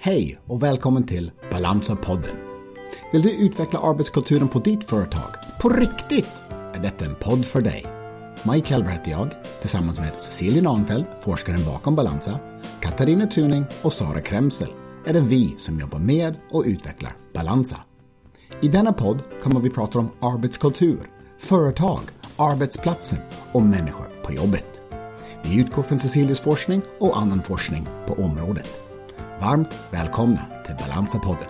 Hej och välkommen till Balansa-podden. Vill du utveckla arbetskulturen på ditt företag? På riktigt? Är detta en podd för dig. Mike Helber heter jag, tillsammans med Cecilia Nahnfeldt, forskaren bakom Balansa, Katarina Tuning och Sara Kremsel är det vi som jobbar med och utvecklar Balansa. I denna podd kommer vi prata om arbetskultur, företag, arbetsplatsen och människor på jobbet. Vi utgår från Cecilias forskning och annan forskning på området. Varmt välkomna till Balansa-podden.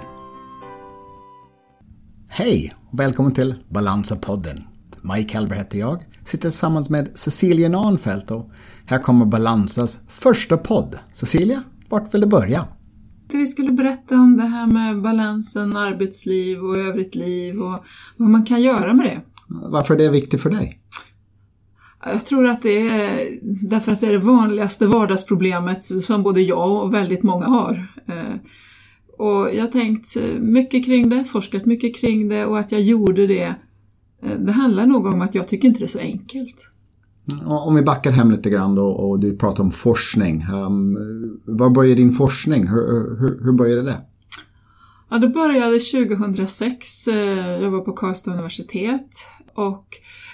Hej och välkommen till Balansa-podden. Mike Helber heter jag, sitter tillsammans med Cecilia Nahnfeldt och här kommer Balansas första podd. Cecilia, vart vill du börja? Vi skulle berätta om det här med balansen arbetsliv och övrigt liv och vad man kan göra med det. Varför är det viktigt för dig? Jag tror att det är därför att det är det vanligaste vardagsproblemet som både jag och väldigt många har. Eh, och jag har tänkt mycket kring det, forskat mycket kring det och att jag gjorde det, eh, det handlar nog om att jag tycker inte det är så enkelt. Om vi backar hem lite grann då och du pratar om forskning. Ehm, um, var började din forskning? Hur, hur, hur började det? Ja, det började 2006. Eh, jag var på Karlstad universitet och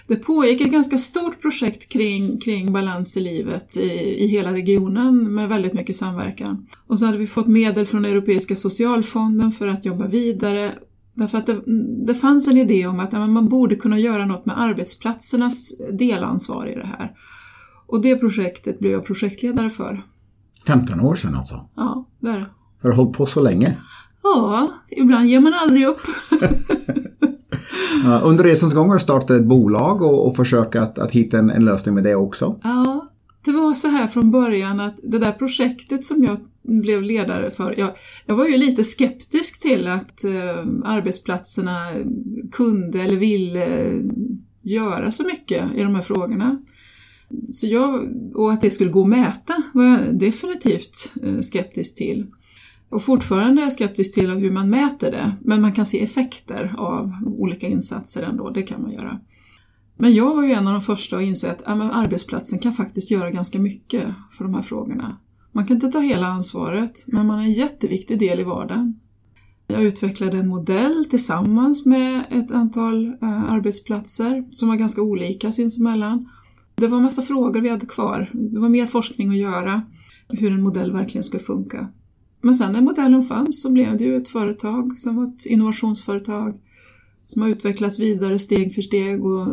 det pågick ett ganska stort projekt kring, kring balans i livet i, i hela regionen med väldigt mycket samverkan. Och så hade vi fått medel från Europeiska socialfonden för att jobba vidare Därför att det, det fanns en idé om att man borde kunna göra något med arbetsplatsernas delansvar i det här. Och det projektet blev jag projektledare för. 15 år sedan alltså? Ja, det är det. Har du hållit på så länge? Ja, ibland ger man aldrig upp. Under resans gång har du startat ett bolag och, och försökt att, att hitta en, en, lösning med det också. Ja, det var så här från början att det där projektet som jag blev ledare för, jag, jag var ju lite skeptisk till att eh, arbetsplatserna kunde eller ville göra så mycket i de här frågorna. Så jag, och att det skulle gå att mäta var jag definitivt eh, skeptisk till. Och fortfarande är jag skeptisk till hur man mäter det, men man kan se effekter av olika insatser ändå, det kan man göra. Men jag var ju en av de första att inse att ja, arbetsplatsen kan faktiskt göra ganska mycket för de här frågorna. Man kan inte ta hela ansvaret, men man är en jätteviktig del i vardagen. Jag utvecklade en modell tillsammans med ett antal eh, arbetsplatser som var ganska olika sinsemellan. Det var en massa frågor vi hade kvar. Det var mer forskning att göra, hur en modell verkligen ska funka. Men sen när modellen fanns så blev det ju ett företag som var ett innovationsföretag som har utvecklats vidare steg för steg och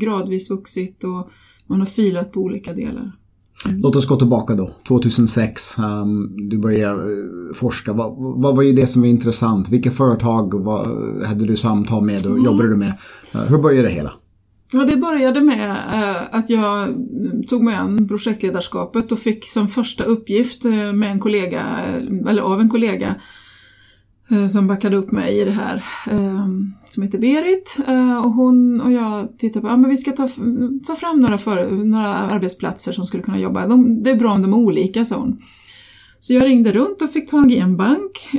gradvis vuxit och man har filat på olika delar. Mm. Låt oss gå tillbaka då, 2006. Um, ehm, du började uh, forska. Vad, vad var det som var intressant? Vilka företag vad, hade du samtal med och mm. jobbade du med? Uh, hur började det hela? Ja, det började med eh, att jag tog mig an projektledarskapet och fick som första uppgift eh, med en kollega, eh, eller av en kollega, som backade upp mig i det här, som heter Berit. Och hon och jag tittade på, ja men vi ska ta, ta fram några, för, några arbetsplatser som skulle kunna jobba. De, det är bra om de är olika, sa hon. Så jag ringde runt och fick tag i en bank,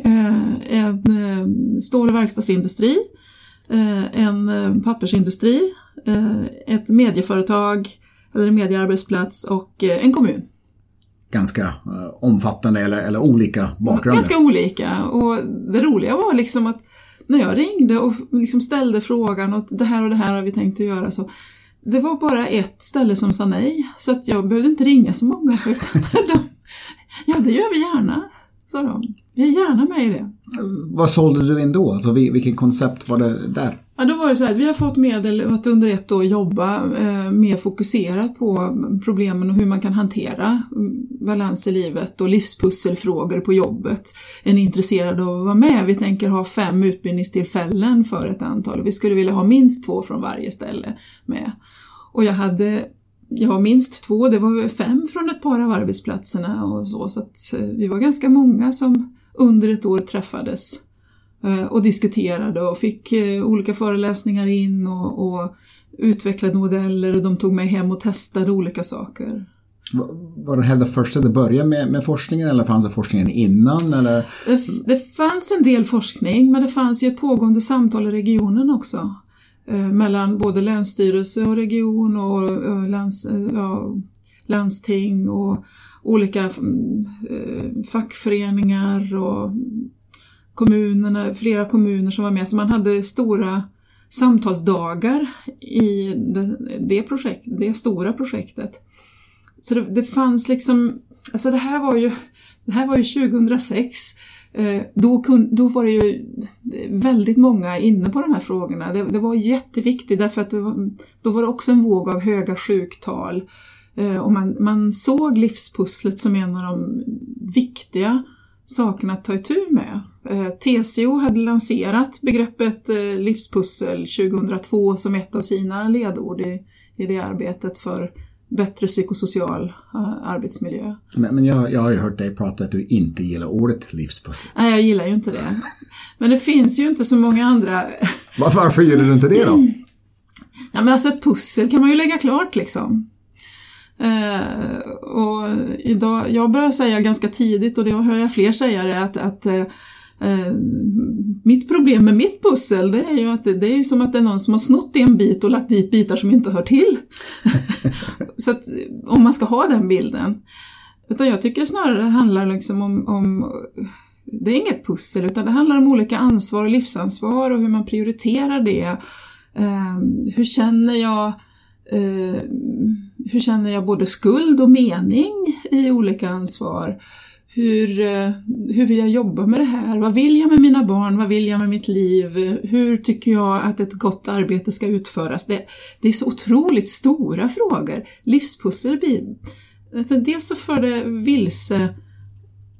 en stål och verkstadsindustri, en pappersindustri, ett medieföretag, eller en mediearbetsplats och en kommun ganska eh, omfattande eller, eller olika bakgrunder. Ganska olika och det roliga var liksom att när jag ringde och liksom ställde frågan och det här och det här har vi tänkt att göra så det var bara ett ställe som sa nej så att jag behövde inte ringa så många utan de, ja det gör vi gärna, sa de. Vi är gärna med i det. Vad sålde du in då? Alltså vilket koncept var det där? Ja, då var det så här vi har fått medel att under ett år jobba eh, mer fokuserat på problemen och hur man kan hantera balans i livet och livspusselfrågor på jobbet. Är ni intresserade av att vara med? Vi tänker ha fem utbildningstillfällen för ett antal och vi skulle vilja ha minst två från varje ställe med. Och jag hade Ja, minst två, det var fem från ett par av arbetsplatserna och så, så att eh, vi var ganska många som under ett år träffades Eh, och diskuterade och fick eh, olika föreläsningar in och, och utvecklade modeller och de tog mig hem och testade olika saker. Var det här det första det började med, med forskningen eller fanns det forskningen innan? Eller? Det, det, fanns en del forskning men det fanns ju ett pågående samtal i regionen också. Eh, mellan både länsstyrelse och region och, och läns, ja, landsting och olika eh, fackföreningar och kommunerna, flera kommuner som var med. Så man hade stora samtalsdagar i det, det, projekt, det stora projektet. Så det, det, fanns liksom, alltså det här var ju, det här var ju 2006. Eh, då, kun, då var det ju väldigt många inne på de här frågorna. Det, det var jätteviktigt därför att var, då var det också en våg av höga sjuktal. Eh, och man, man såg livspusslet som en av de viktiga sakerna att ta itu med. Eh, TCO hade lanserat begreppet eh, livspussel 2002 som ett av sina ledord i, i det arbetet för bättre psykosocial arbetsmiljö. Men, men jag, jag har ju hört dig prata att du inte gillar ordet livspussel. Nej, jag gillar ju inte det. Men det finns ju inte så många andra... Varför gillar du inte det då? Ja, men alltså ett pussel kan man ju lägga klart liksom. Eh, och idag, jag börjar säga ganska tidigt och det hör jag fler säga det att, att eh, eh, mitt problem med mitt pussel det är ju att det, det, är ju som att det är någon som har snott en bit och lagt dit bitar som inte hör till. Så att om man ska ha den bilden. Utan jag tycker snarare det handlar liksom om, om det är inget pussel utan det handlar om olika ansvar och livsansvar och hur man prioriterar det. Eh, hur känner jag eh, hur känner jag både skuld och mening i olika ansvar? Hur, eh, hur vill jag jobba med det här? Vad vill jag med mina barn? Vad vill jag med mitt liv? Hur tycker jag att ett gott arbete ska utföras? Det, det är så otroligt stora frågor. Livspussel blir... Alltså dels så för det vilse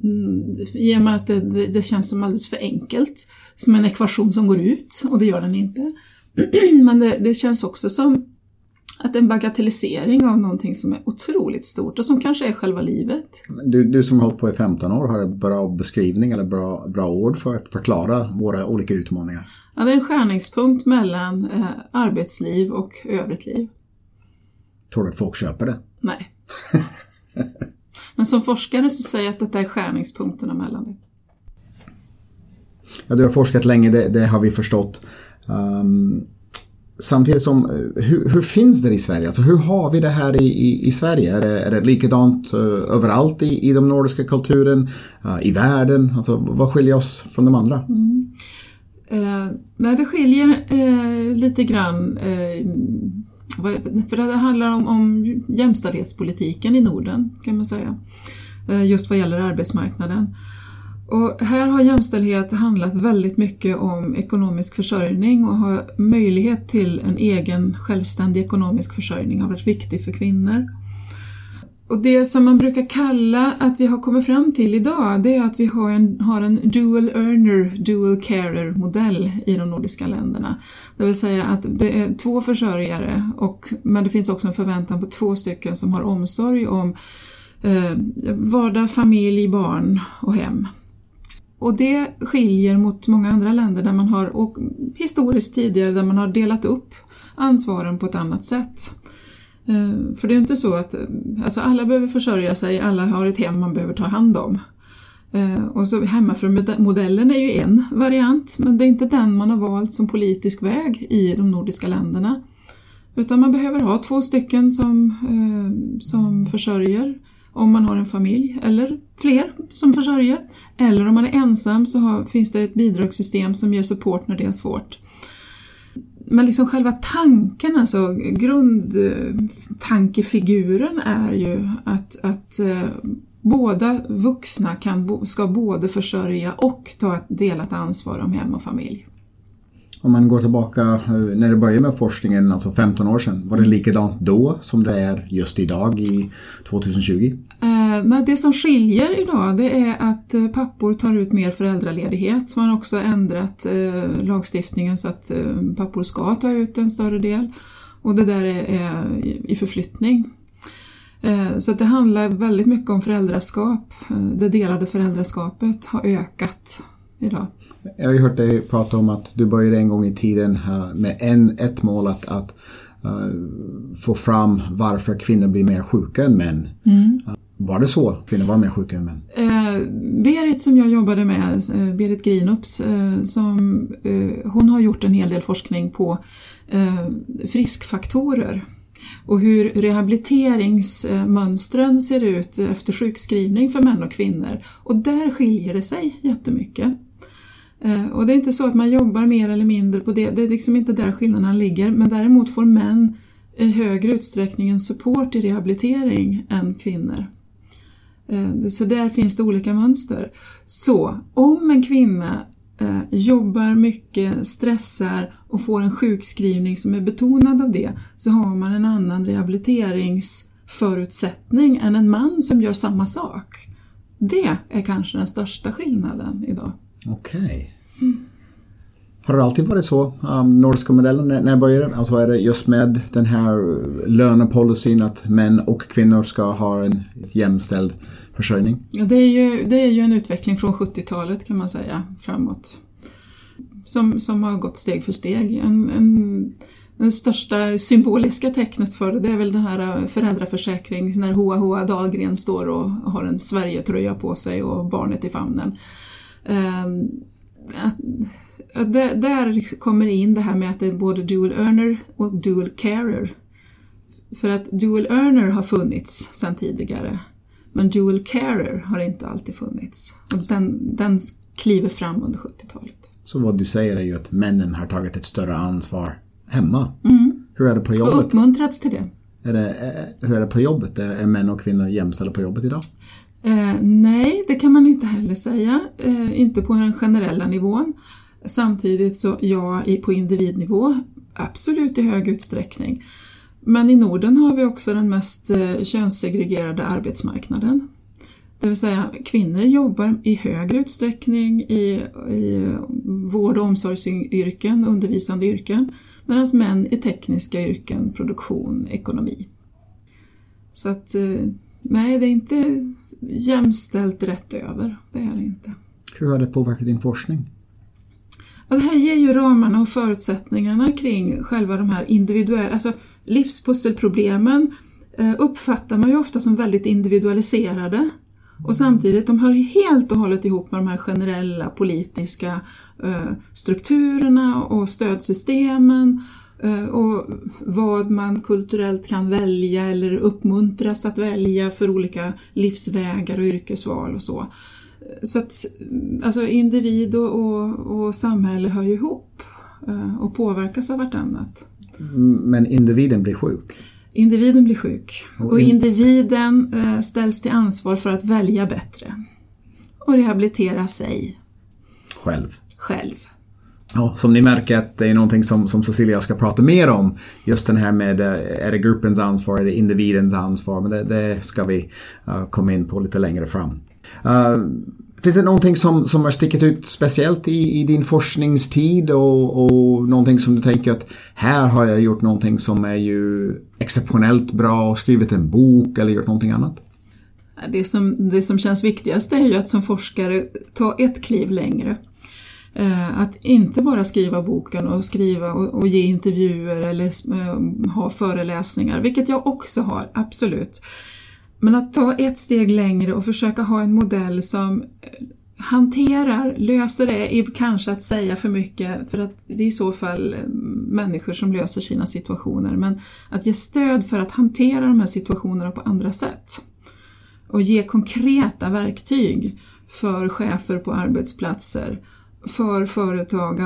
mm, i och med att det, det, det, känns som alldeles för enkelt, som en ekvation som går ut, och det gör den inte. Men det, det känns också som att en bagatellisering av någonting som är otroligt stort och som kanske är själva livet. Du, du som har hållit på i 15 år, har en bra beskrivning eller bra, bra ord för att förklara våra olika utmaningar? Ja, det är en skärningspunkt mellan eh, arbetsliv och övrigt liv. Tror du att folk köper det? Nej. Men som forskare så säger jag att detta är skärningspunkterna mellan det. Ja, du har forskat länge, det, det har vi förstått. Um, Samtidigt som, eh, hur, hur, finns det i Sverige? Alltså hur har vi det här i, i, i Sverige? Är det, är det likadant uh, överallt i, i den nordiska kulturen? Uh, I världen? Alltså vad skiljer oss från de andra? Mm. Eh, nej, det skiljer eh, lite grann. för det handlar om, om jämställdhetspolitiken i Norden kan man säga. just vad gäller arbetsmarknaden. Och här har jämställdhet handlat väldigt mycket om ekonomisk försörjning och har möjlighet till en egen självständig ekonomisk försörjning har varit viktig för kvinnor. Och det som man brukar kalla att vi har kommit fram till idag det är att vi har en, har en dual earner, dual carer modell i de nordiska länderna. Det vill säga att det är två försörjare och, men det finns också en förväntan på två stycken som har omsorg om eh, vardag, familj, barn och hem. Och det skiljer mot många andra länder där man har, och historiskt tidigare, där man har delat upp ansvaren på ett annat sätt. Eh, för det är inte så att alltså alla behöver försörja sig, alla har ett hem man behöver ta hand om. Eh, och så hemmafrumodellen är ju en variant, men det är inte den man har valt som politisk väg i de nordiska länderna. Utan man behöver ha två stycken som, eh, som försörjer om man har en familj eller fler som försörjer. Eller om man är ensam så har, finns det ett bidragssystem som ger support när det är svårt. Men liksom själva tanken, alltså grundtankefiguren är ju att, att eh, båda vuxna kan, ska både försörja och ta ett delat ansvar om hem och familj. Om man går tillbaka eh, när det började med forskningen, alltså 15 år sedan, var det likadant då som det är just idag i 2020? Eh, det som skiljer idag det är att eh, pappor tar ut mer föräldraledighet. Så man har också ändrat eh, lagstiftningen så att eh, pappor ska ta ut en större del. Och det där är, är i förflyttning. Eh, så det handlar väldigt mycket om föräldraskap. Eh, det delade föräldraskapet har ökat idag. Jag har ju hört dig prata om att du började en gång i tiden med en, ett mål att, att uh, få fram varför kvinnor blir mer sjuka än män. Mm. Var det så? Kvinnor var mer sjuka än män? Eh, Berit som jag jobbade med, eh, Berit Grinups, eh, som, eh, hon har gjort en hel del forskning på eh, friskfaktorer. och hur rehabiliteringsmönstren ser ut efter sjukskrivning för män och kvinnor. Och där skiljer det sig jättemycket. Eh, och det är inte så att man jobbar mer eller mindre på det, det är liksom inte där skillnaderna ligger, men däremot får män i högre utsträckning en support i rehabilitering än kvinnor. Eh, så där finns det olika mönster. Så om en kvinna eh, jobbar mycket, stressar och får en sjukskrivning som är betonad av det så har man en annan rehabiliteringsförutsättning än en man som gör samma sak. Det är kanske den största skillnaden idag. Okej. Okay. Mm. Har det alltid varit så, um, nordiska modellen, när, när började Alltså är det just med den här uh, lönepolicyn att män och kvinnor ska ha en jämställd försörjning? Ja, det, är ju, det är ju en utveckling från 70-talet kan man säga framåt. Som, som har gått steg för steg. En, en, det största symboliska tecknet för det, det är väl den här uh, föräldraförsäkringen när Hoa Hoa Dahlgren står och har en Sverigetröja på sig och barnet i famnen. Um, att, det, där kommer in det här med att det är både dual earner och dual carer. För att dual earner har funnits sedan tidigare. Men dual carer har inte alltid funnits. Och den, den kliver fram under 70-talet. Så vad du säger är ju att männen har tagit ett större ansvar hemma. Mm. Hur är det på jobbet? Och uppmuntrats till det. Är det eh, hur är det på jobbet? Är män och kvinnor jämställda på jobbet idag? Eh, nej, det kan man inte heller säga. Eh, inte på den generella nivån. Samtidigt så ja, på individnivå, absolut i hög utsträckning. Men i Norden har vi också den mest eh, könssegregerade arbetsmarknaden. Det vill säga kvinnor jobbar i högre utsträckning i, i eh, vård och omsorgsyrken, undervisande yrken, medan män i tekniska yrken, produktion, ekonomi. Så att eh, nej, det är inte jämställt rätt över, det är det inte. Hur har det påverkat din forskning? det här ger ju ramarna och förutsättningarna kring själva de här individuella, alltså livspusselproblemen eh, uppfattar man ju ofta som väldigt individualiserade. Och samtidigt, de hör helt och hållet ihop med de här generella politiska eh, strukturerna och stödsystemen och vad man kulturellt kan välja eller uppmuntras att välja för olika livsvägar och yrkesval och så. Så att alltså individ och, och, och samhälle hör ju ihop eh, och påverkas av vartannat. Men individen blir sjuk? Individen blir sjuk och individen eh, ställs till ansvar för att välja bättre och rehabilitera sig. Själv? Själv. Ja, som ni märker att det är någonting som, som Cecilia ska prata mer om. Just den här med, eh, är det gruppens ansvar, är det individens ansvar? Men det, det ska vi uh, komma in på lite längre fram. Uh, finns det någonting som, som har stickit ut speciellt i, i din forskningstid och, och någonting som du tänker att här har jag gjort någonting som är ju exceptionellt bra, skrivit en bok eller gjort någonting annat? Det som, det som känns viktigast är ju att som forskare ta ett kliv längre. Eh, att inte bara skriva boken och skriva och, ge intervjuer eller eh, ha föreläsningar, vilket jag också har, absolut. Men att ta ett steg längre och försöka ha en modell som eh, hanterar, löser det, är kanske att säga för mycket för att det är i så fall människor som löser sina situationer. Men att ge stöd för att hantera de här situationerna på andra sätt. Och ge konkreta verktyg för chefer på arbetsplatser, för företag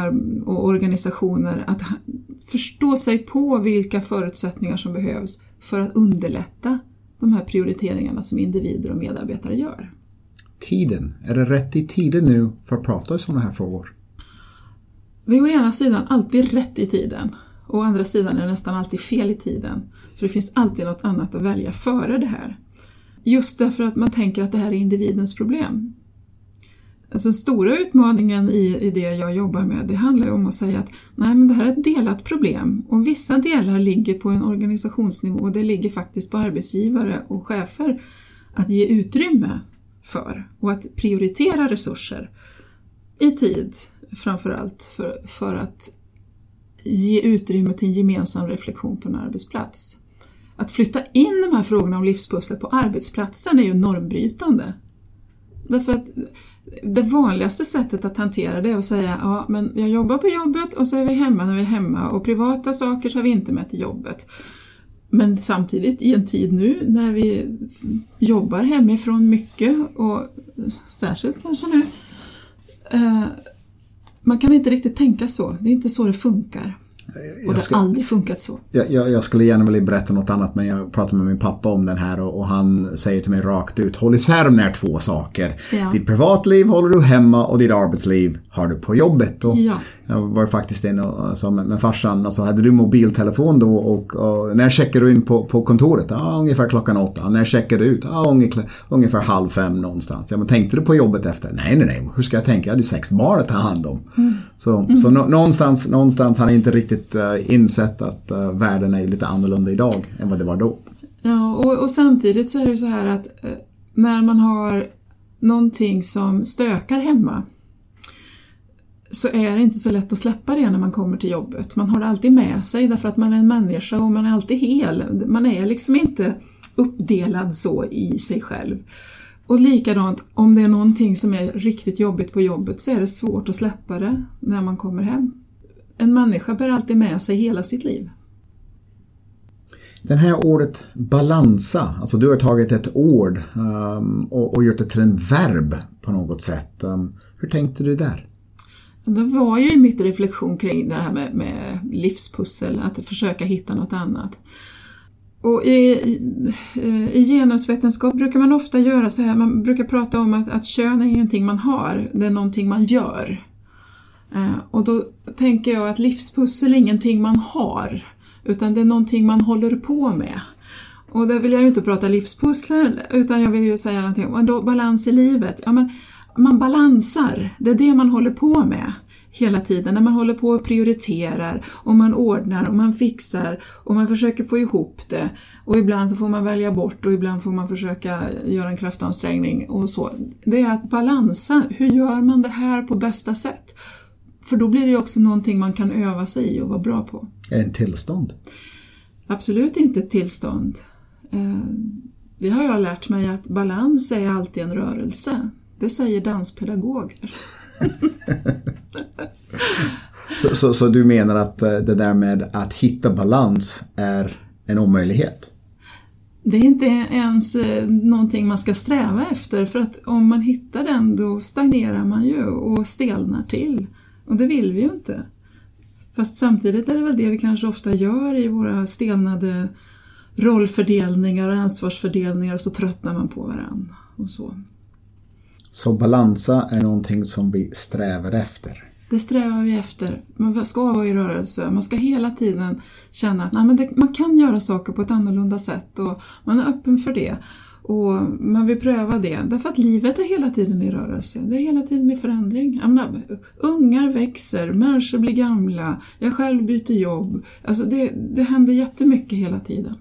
och organisationer att förstå sig på vilka förutsättningar som behövs för att underlätta de här prioriteringarna som individer och medarbetare gör. Tiden, är det rätt i tiden nu för att prata i sådana här frågor? Vi är å ena sidan alltid rätt i tiden och å andra sidan är det nästan alltid fel i tiden. För det finns alltid något annat att välja före det här. Just därför att man tänker att det här är individens problem. Alltså den stora utmaningen i, i det jag jobbar med det handlar om att säga att nej, men det här är ett delat problem och vissa delar ligger på en organisationsnivå och det ligger faktiskt på arbetsgivare och chefer att ge utrymme för och att prioritera resurser i tid framförallt för, för att ge utrymme till en gemensam reflektion på en arbetsplats. Att flytta in de här frågorna om livspusslet på arbetsplatsen är ju normbrytande. Därför att det vanligaste sättet att hantera det är att säga ja men jag jobbar på jobbet och så är vi hemma när vi är hemma och privata saker tar vi inte med till jobbet. Men samtidigt i en tid nu när vi jobbar hemifrån mycket och särskilt kanske nu. Eh, man kan inte riktigt tänka så, det är inte så det funkar. Och det har aldrig funkat så. Jag, jag, jag, skulle gärna vilja berätta något annat men jag pratade med min pappa om den här och, och han säger till mig rakt ut Håll isär de här två saker. Ja. Ditt privatliv håller du hemma och ditt arbetsliv har du på jobbet. Och ja. Jag var faktiskt inne och sa med, med farsan, alltså, hade du mobiltelefon då och, och när checkar du in på, på kontoret? Ja, ungefär klockan åtta. När checkar du ut? Ja, ungefär, ungefär halv fem någonstans. Ja, men tänkte du på jobbet efter? Nej, nej, nej. Hur ska jag tänka? Jag hade sex barn att ta hand om. Mm. Så, mm. så någonstans, någonstans har han inte riktigt uh, insett att uh, världen är lite annorlunda idag än vad det var då. Ja, och, och samtidigt så är det så här att uh, när man har någonting som stökar hemma så är det inte så lätt att släppa det när man kommer till jobbet. Man har det alltid med sig därför att man är en människa och man är alltid hel. Man är liksom inte uppdelad så i sig själv. Och likadant, om det är någonting som är riktigt jobbigt på jobbet så är det svårt att släppa det när man kommer hem. En människa bär alltid med sig hela sitt liv. Den här ordet balansa, alltså du har tagit ett ord um, och, och gjort det till en verb på något sätt. Um, hur tänkte du där? Det var ju i mitt reflektion kring det här med, med livspussel, att försöka hitta något annat. Och i, i, eh, i genusvetenskap brukar man ofta göra så här, man brukar prata om att, att kön är ingenting man har, det är någonting man gör. Eh, och då tänker jag att livspussel är ingenting man har, utan det är någonting man håller på med. Och där vill jag ju inte prata livspussel, utan jag vill ju säga någonting om balans i livet. Ja, men man balansar, det är det man håller på med hela tiden, när man håller på och prioriterar och man ordnar och man fixar och man försöker få ihop det och ibland så får man välja bort och ibland får man försöka göra en kraftansträngning och så. Det är att balansa, hur gör man det här på bästa sätt? För då blir det också någonting man kan öva sig i och vara bra på. Är det en tillstånd? Absolut inte ett tillstånd. Eh, det har jag lärt mig att balans är alltid en rörelse. Det säger danspedagoger. så, så, så, du menar att eh, det där med att hitta balans är en omöjlighet? Det är inte ens eh, någonting man ska sträva efter för att om man hittar den då stagnerar man ju och stelnar till. Och det vill vi ju inte. Fast samtidigt är det väl det vi kanske ofta gör i våra stelnade rollfördelningar och ansvarsfördelningar och så tröttnar man på varandra. Och så. Så balansa är någonting som vi strävar efter. Det strävar vi efter. Man ska vara i rörelse. Man ska hela tiden känna att nej, men det, man kan göra saker på ett annorlunda sätt och man är öppen för det. Och man vill pröva det, därför att livet är hela tiden i rörelse. Det är hela tiden i förändring. Jag menar, ungar växer, människor blir gamla, jag själv byter jobb. Alltså det, det händer jättemycket hela tiden.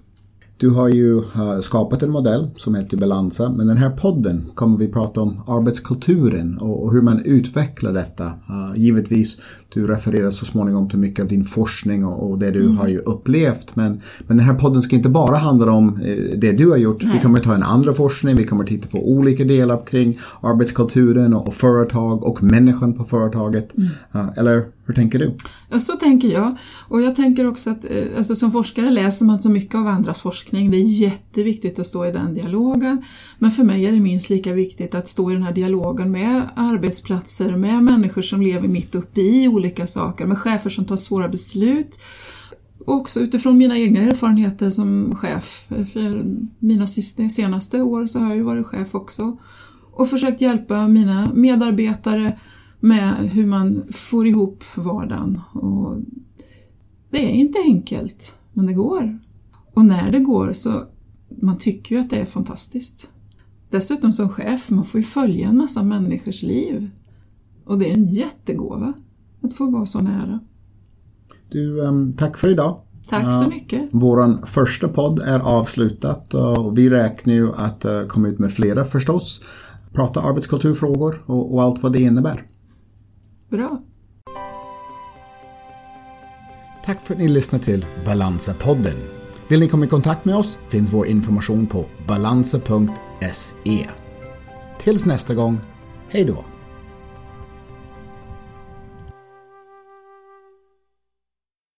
Du har ju skapat en modell som heter Balansa, men den här podden kommer vi prata om arbetskulturen och hur man utvecklar detta. Givetvis, du refererar så småningom till mycket av din forskning och det du mm. har ju upplevt, men, men den här podden ska inte bara handla om eh, det du har gjort. Nej. Vi kommer ta en andra forskning, vi kommer titta på olika delar kring arbetskulturen och företag och människan på företaget. Mm. Eller hur tänker du? Ja, så tänker jag. Och jag tänker också att eh, alltså, som forskare läser man så mycket av andras forskning. Det är jätteviktigt att stå i den dialogen. Men för mig är det minst lika viktigt att stå i den här dialogen med arbetsplatser, med människor som lever mitt uppe i olika saker, med chefer som tar svåra beslut. Också utifrån mina egna erfarenheter som chef. För mina senaste år så har jag ju varit chef också. Och försökt hjälpa mina medarbetare med hur man får ihop vardagen. Och det är inte enkelt, men det går. Och när det går så man tycker ju att det är fantastiskt. Dessutom som chef, man får ju följa en massa människors liv. Och det är en jättegåva att få vara så nära. Du, um, tack för idag. Tack så mycket. Vår första podd är avslutad och vi räknar ju att uh, komma ut med flera förstås. Prata arbetskulturfrågor och allt vad det innebär. Bra. Tack för att ni lyssnade till Balansa-podden. Vill ni komma i kontakt med oss finns vår information på balansa.se. Tills nästa gång, hej då!